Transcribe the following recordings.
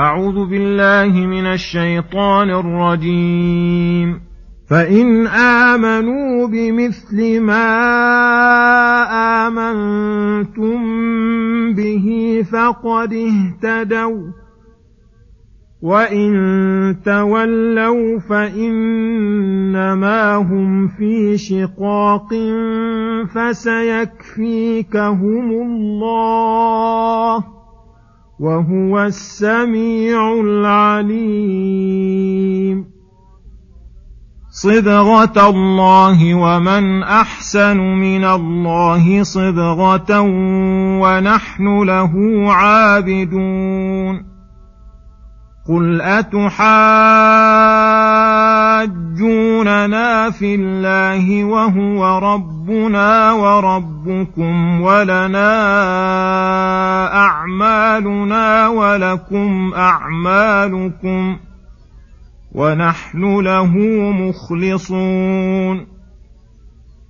أعوذ بالله من الشيطان الرجيم. فإن آمنوا بمثل ما آمنتم به فقد اهتدوا. وإن تولوا فإنما هم في شقاق فسيكفيكهم الله. وهو السميع العليم. صبغه الله ومن احسن من الله صبغه ونحن له عابدون. قل اتحاجوننا في الله وهو ربنا وربكم ولنا اعمالنا ولكم اعمالكم ونحن له مخلصون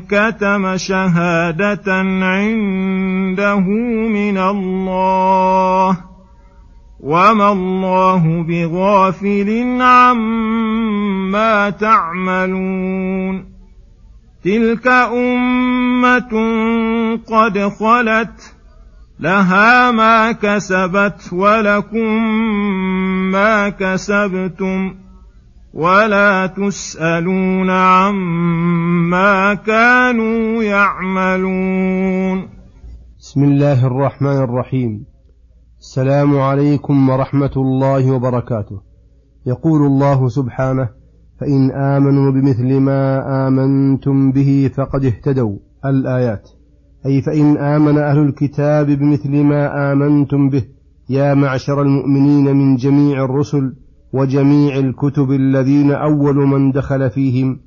كتم شهادة عنده من الله وما الله بغافل عما تعملون. تلك أمة قد خلت لها ما كسبت ولكم ما كسبتم. ولا تسألون عما كانوا يعملون. بسم الله الرحمن الرحيم. السلام عليكم ورحمة الله وبركاته. يقول الله سبحانه فإن آمنوا بمثل ما آمنتم به فقد اهتدوا. الآيات أي فإن آمن أهل الكتاب بمثل ما آمنتم به. يا معشر المؤمنين من جميع الرسل وجميع الكتب الذين أول من دخل فيهم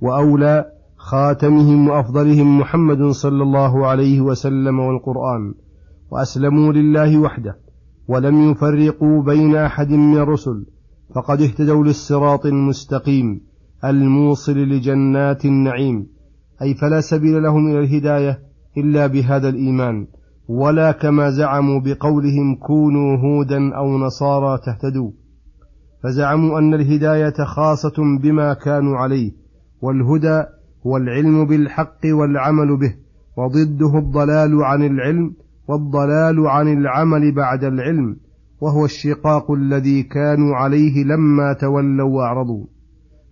وأولى خاتمهم وأفضلهم محمد صلى الله عليه وسلم والقرآن وأسلموا لله وحده ولم يفرقوا بين أحد من الرسل فقد اهتدوا للصراط المستقيم الموصل لجنات النعيم أي فلا سبيل لهم إلى الهداية إلا بهذا الإيمان ولا كما زعموا بقولهم كونوا هودا أو نصارى تهتدوا فزعموا أن الهداية خاصة بما كانوا عليه والهدى هو العلم بالحق والعمل به وضده الضلال عن العلم والضلال عن العمل بعد العلم وهو الشقاق الذي كانوا عليه لما تولوا وأعرضوا.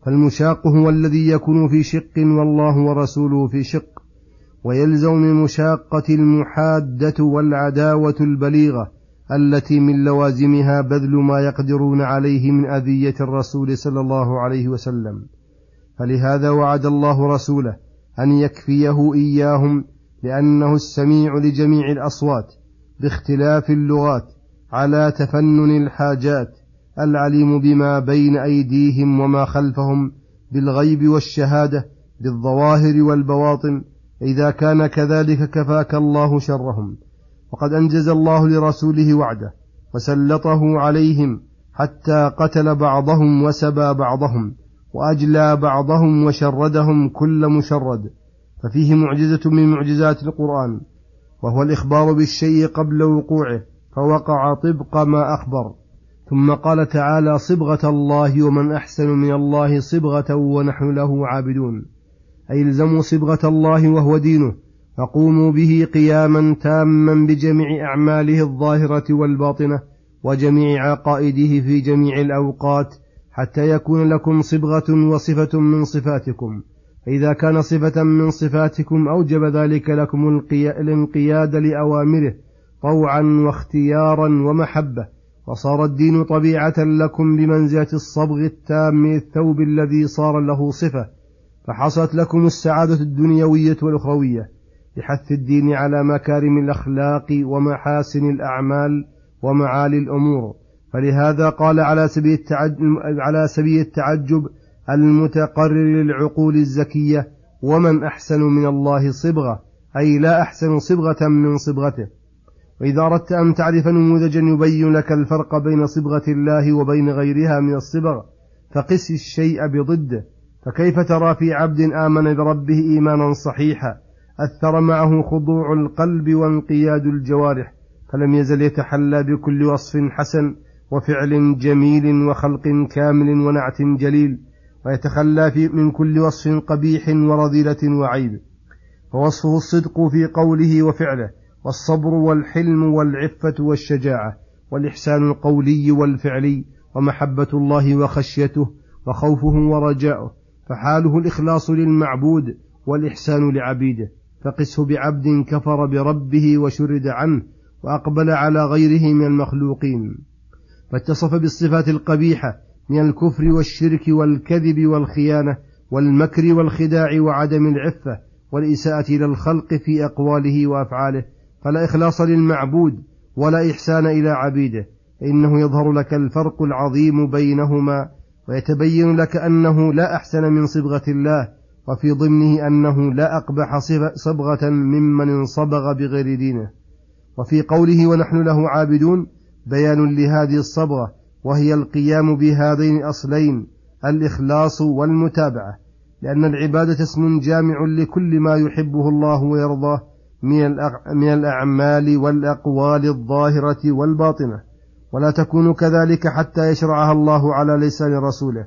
فالمشاق هو الذي يكون في شق والله ورسوله في شق ويلزم من مشاقة المحادة والعداوة البليغة التي من لوازمها بذل ما يقدرون عليه من أذية الرسول صلى الله عليه وسلم. فلهذا وعد الله رسوله أن يكفيه إياهم لأنه السميع لجميع الأصوات باختلاف اللغات على تفنن الحاجات العليم بما بين أيديهم وما خلفهم بالغيب والشهادة بالظواهر والبواطن. إذا كان كذلك كفاك الله شرهم. وقد أنجز الله لرسوله وعده وسلطه عليهم حتى قتل بعضهم وسبى بعضهم وأجلى بعضهم وشردهم كل مشرد ففيه معجزة من معجزات القرآن وهو الإخبار بالشيء قبل وقوعه فوقع طبق ما أخبر ثم قال تعالى صبغة الله ومن أحسن من الله صبغة ونحن له عابدون أي الزموا صبغة الله وهو دينه فقوموا به قياما تاما بجميع أعماله الظاهرة والباطنة وجميع عقائده في جميع الأوقات حتى يكون لكم صبغة وصفة من صفاتكم. فإذا كان صفة من صفاتكم أوجب ذلك لكم الانقياد لأوامره طوعا واختيارا ومحبة وصار الدين طبيعة لكم بمنزلة الصبغ التام الثوب الذي صار له صفة فحصلت لكم السعادة الدنيوية والأخروية. بحث الدين على مكارم الأخلاق ومحاسن الأعمال ومعالي الأمور. فلهذا قال على سبيل التعجب, على سبيل التعجب المتقرر للعقول الزكية ومن أحسن من الله صبغة أي لا أحسن صبغة من صبغته. وإذا أردت أن تعرف نموذجا يبين لك الفرق بين صبغة الله وبين غيرها من الصبغ فقس الشيء بضده. فكيف ترى في عبد آمن بربه إيمانا صحيحا؟ أثر معه خضوع القلب وانقياد الجوارح فلم يزل يتحلى بكل وصف حسن وفعل جميل وخلق كامل ونعت جليل ويتخلى في من كل وصف قبيح ورذيلة وعيب. فوصفه الصدق في قوله وفعله والصبر والحلم والعفة والشجاعة والإحسان القولي والفعلي ومحبة الله وخشيته وخوفه ورجاؤه فحاله الإخلاص للمعبود والإحسان لعبيده. فقسه بعبد كفر بربه وشرد عنه وأقبل على غيره من المخلوقين. فاتصف بالصفات القبيحة من الكفر والشرك والكذب والخيانة والمكر والخداع وعدم العفة والإساءة إلى الخلق في أقواله وأفعاله. فلا إخلاص للمعبود ولا إحسان إلى عبيده. إنه يظهر لك الفرق العظيم بينهما ويتبين لك أنه لا أحسن من صبغة الله وفي ضمنه أنه لا أقبح صبغة ممن انصبغ بغير دينه. وفي قوله ونحن له عابدون بيان لهذه الصبغة وهي القيام بهذين الأصلين الإخلاص والمتابعة. لأن العبادة اسم جامع لكل ما يحبه الله ويرضاه من الأعمال والأقوال الظاهرة والباطنة. ولا تكون كذلك حتى يشرعها الله على لسان رسوله.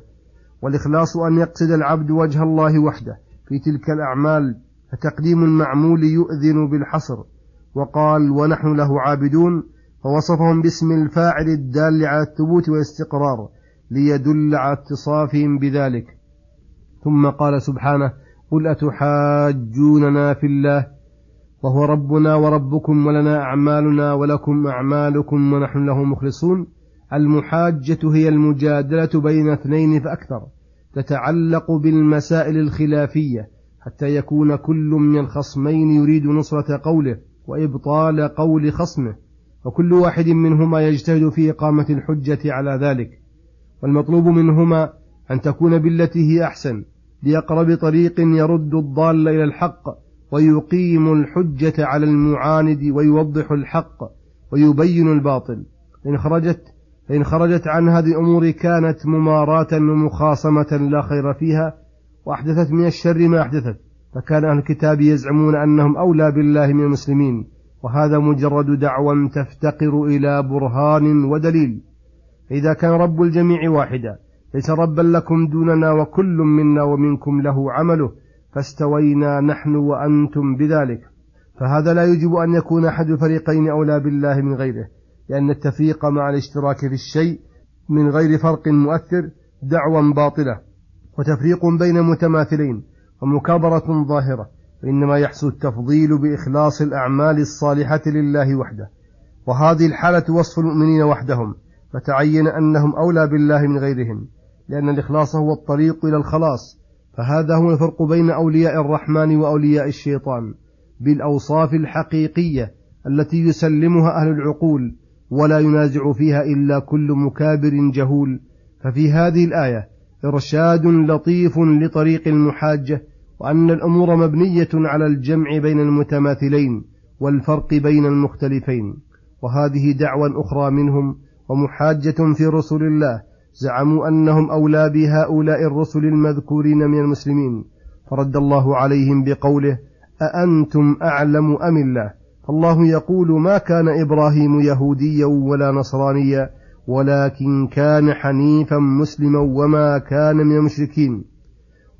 والإخلاص أن يقصد العبد وجه الله وحده. في تلك الأعمال فتقديم المعمول يؤذن بالحصر. وقال ونحن له عابدون فوصفهم باسم الفاعل الدال على الثبوت والاستقرار ليدل على اتصافهم بذلك. ثم قال سبحانه قل أتحاجوننا في الله؟ وهو ربنا وربكم ولنا أعمالنا ولكم أعمالكم ونحن له مخلصون المحاجة هي المجادلة بين اثنين فأكثر تتعلق بالمسائل الخلافية حتى يكون كل من الخصمين يريد نصرة قوله وإبطال قول خصمه وكل واحد منهما يجتهد في إقامة الحجة على ذلك. والمطلوب منهما أن تكون بالتي هي أحسن لأقرب طريق يرد الضال إلى الحق ويقيم الحجة على المعاند ويوضح الحق ويبين الباطل. إن خرجت فإن خرجت عن هذه الأمور كانت مماراة ومخاصمة لا خير فيها وأحدثت من الشر ما أحدثت. فكان أهل الكتاب يزعمون أنهم أولى بالله من المسلمين وهذا مجرد دعوى تفتقر إلى برهان ودليل. فإذا كان رب الجميع واحدا ليس ربا لكم دوننا وكل منا ومنكم له عمله فاستوينا نحن وأنتم بذلك. فهذا لا يجب أن يكون أحد الفريقين أولى بالله من غيره. لأن التفريق مع الاشتراك في الشيء من غير فرق مؤثر دعوى باطلة وتفريق بين متماثلين ومكابرة ظاهرة وإنما يحصل التفضيل بإخلاص الأعمال الصالحة لله وحده. وهذه الحالة وصف المؤمنين وحدهم فتعين أنهم أولى بالله من غيرهم لأن الإخلاص هو الطريق إلى الخلاص. فهذا هو الفرق بين أولياء الرحمن وأولياء الشيطان بالأوصاف الحقيقية التي يسلمها أهل العقول ولا ينازع فيها إلا كل مكابر جهول. ففي هذه الآية إرشاد لطيف لطريق المحاجة وأن الأمور مبنية على الجمع بين المتماثلين والفرق بين المختلفين. وهذه دعوى أخرى منهم ومحاجة في رسل الله. زعموا أنهم أولى بهؤلاء الرسل المذكورين من المسلمين. فرد الله عليهم بقوله أأنتم أعلم أم الله؟ فالله يقول ما كان إبراهيم يهوديا ولا نصرانيا ولكن كان حنيفا مسلما وما كان من المشركين.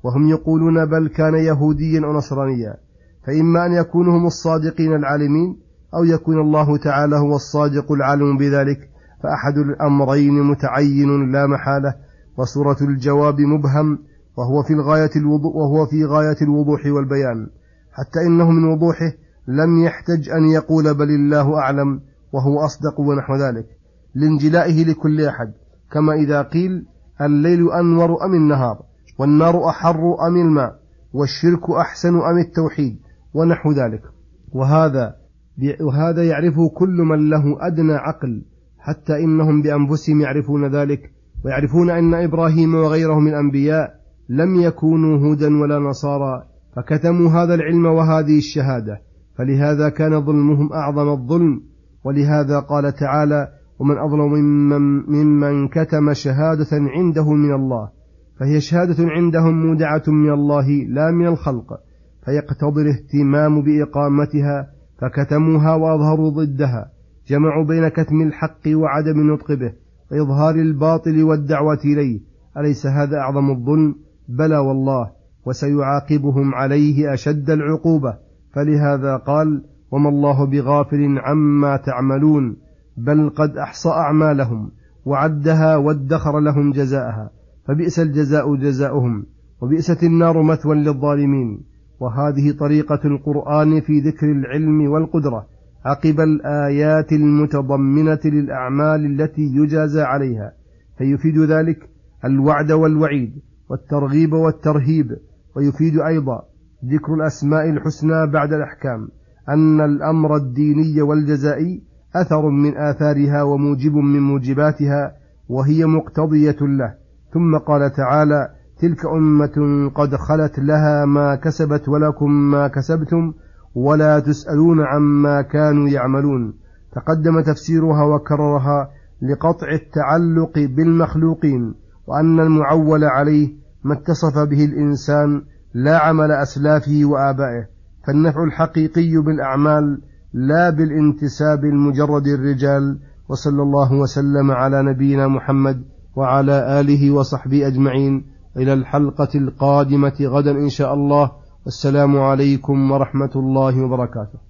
وهم يقولون بل كان يهوديا أو نصرانيا فإما أن يكونوا هم الصادقين العالمين أو يكون الله تعالى هو الصادق العالم بذلك فأحد الأمرين متعين لا محالة وسورة الجواب مبهم وهو في الغاية الوضوح وهو في غاية الوضوح والبيان حتى إنه من وضوحه لم يحتج أن يقول بل الله أعلم وهو أصدق ونحو ذلك لانجلائه لكل أحد. كما إذا قيل الليل أنور أم النهار والنار أحر أم الماء والشرك أحسن أم التوحيد ونحو ذلك. وهذا وهذا يعرفه كل من له أدنى عقل حتى إنهم بأنفسهم يعرفون ذلك ويعرفون أن إبراهيم وغيره من الأنبياء لم يكونوا هودا ولا نصارى فكتموا هذا العلم وهذه الشهادة. فلهذا كان ظلمهم أعظم الظلم ولهذا قال تعالى ومن أظلم ممن, ممن كتم شهادة عنده من الله فهي شهادة عندهم مودعة من الله لا من الخلق فيقتضي الاهتمام بإقامتها فكتموها وأظهروا ضدها جمعوا بين كتم الحق وعدم النطق به وإظهار الباطل والدعوة إليه أليس هذا أعظم الظلم؟ بلى والله وسيعاقبهم عليه أشد العقوبة. فلهذا قال وما الله بغافل عما تعملون بل قد أحصى أعمالهم وعدها وادخر لهم جزاءها فبئس الجزاء جزاؤهم وبئست النار مثوى للظالمين. وهذه طريقة القرآن في ذكر العلم والقدرة عقب الآيات المتضمنة للأعمال التي يجازى عليها فيفيد ذلك الوعد والوعيد والترغيب والترهيب ويفيد أيضا ذكر الأسماء الحسنى بعد الأحكام أن الأمر الديني والجزائي أثر من آثارها وموجب من موجباتها وهي مقتضية له. ثم قال تعالى تلك أمة قد خلت لها ما كسبت ولكم ما كسبتم ولا تسألون عما كانوا يعملون. تقدم تفسيرها وكررها لقطع التعلق بالمخلوقين وأن المعول عليه ما اتصف به الإنسان لا عمل أسلافه وآبائه فالنفع الحقيقي بالأعمال لا بالانتساب المجرد الرجال وصلى الله وسلم على نبينا محمد وعلى آله وصحبه أجمعين. إلى الحلقة القادمة غدا إن شاء الله. والسلام عليكم ورحمة الله وبركاته.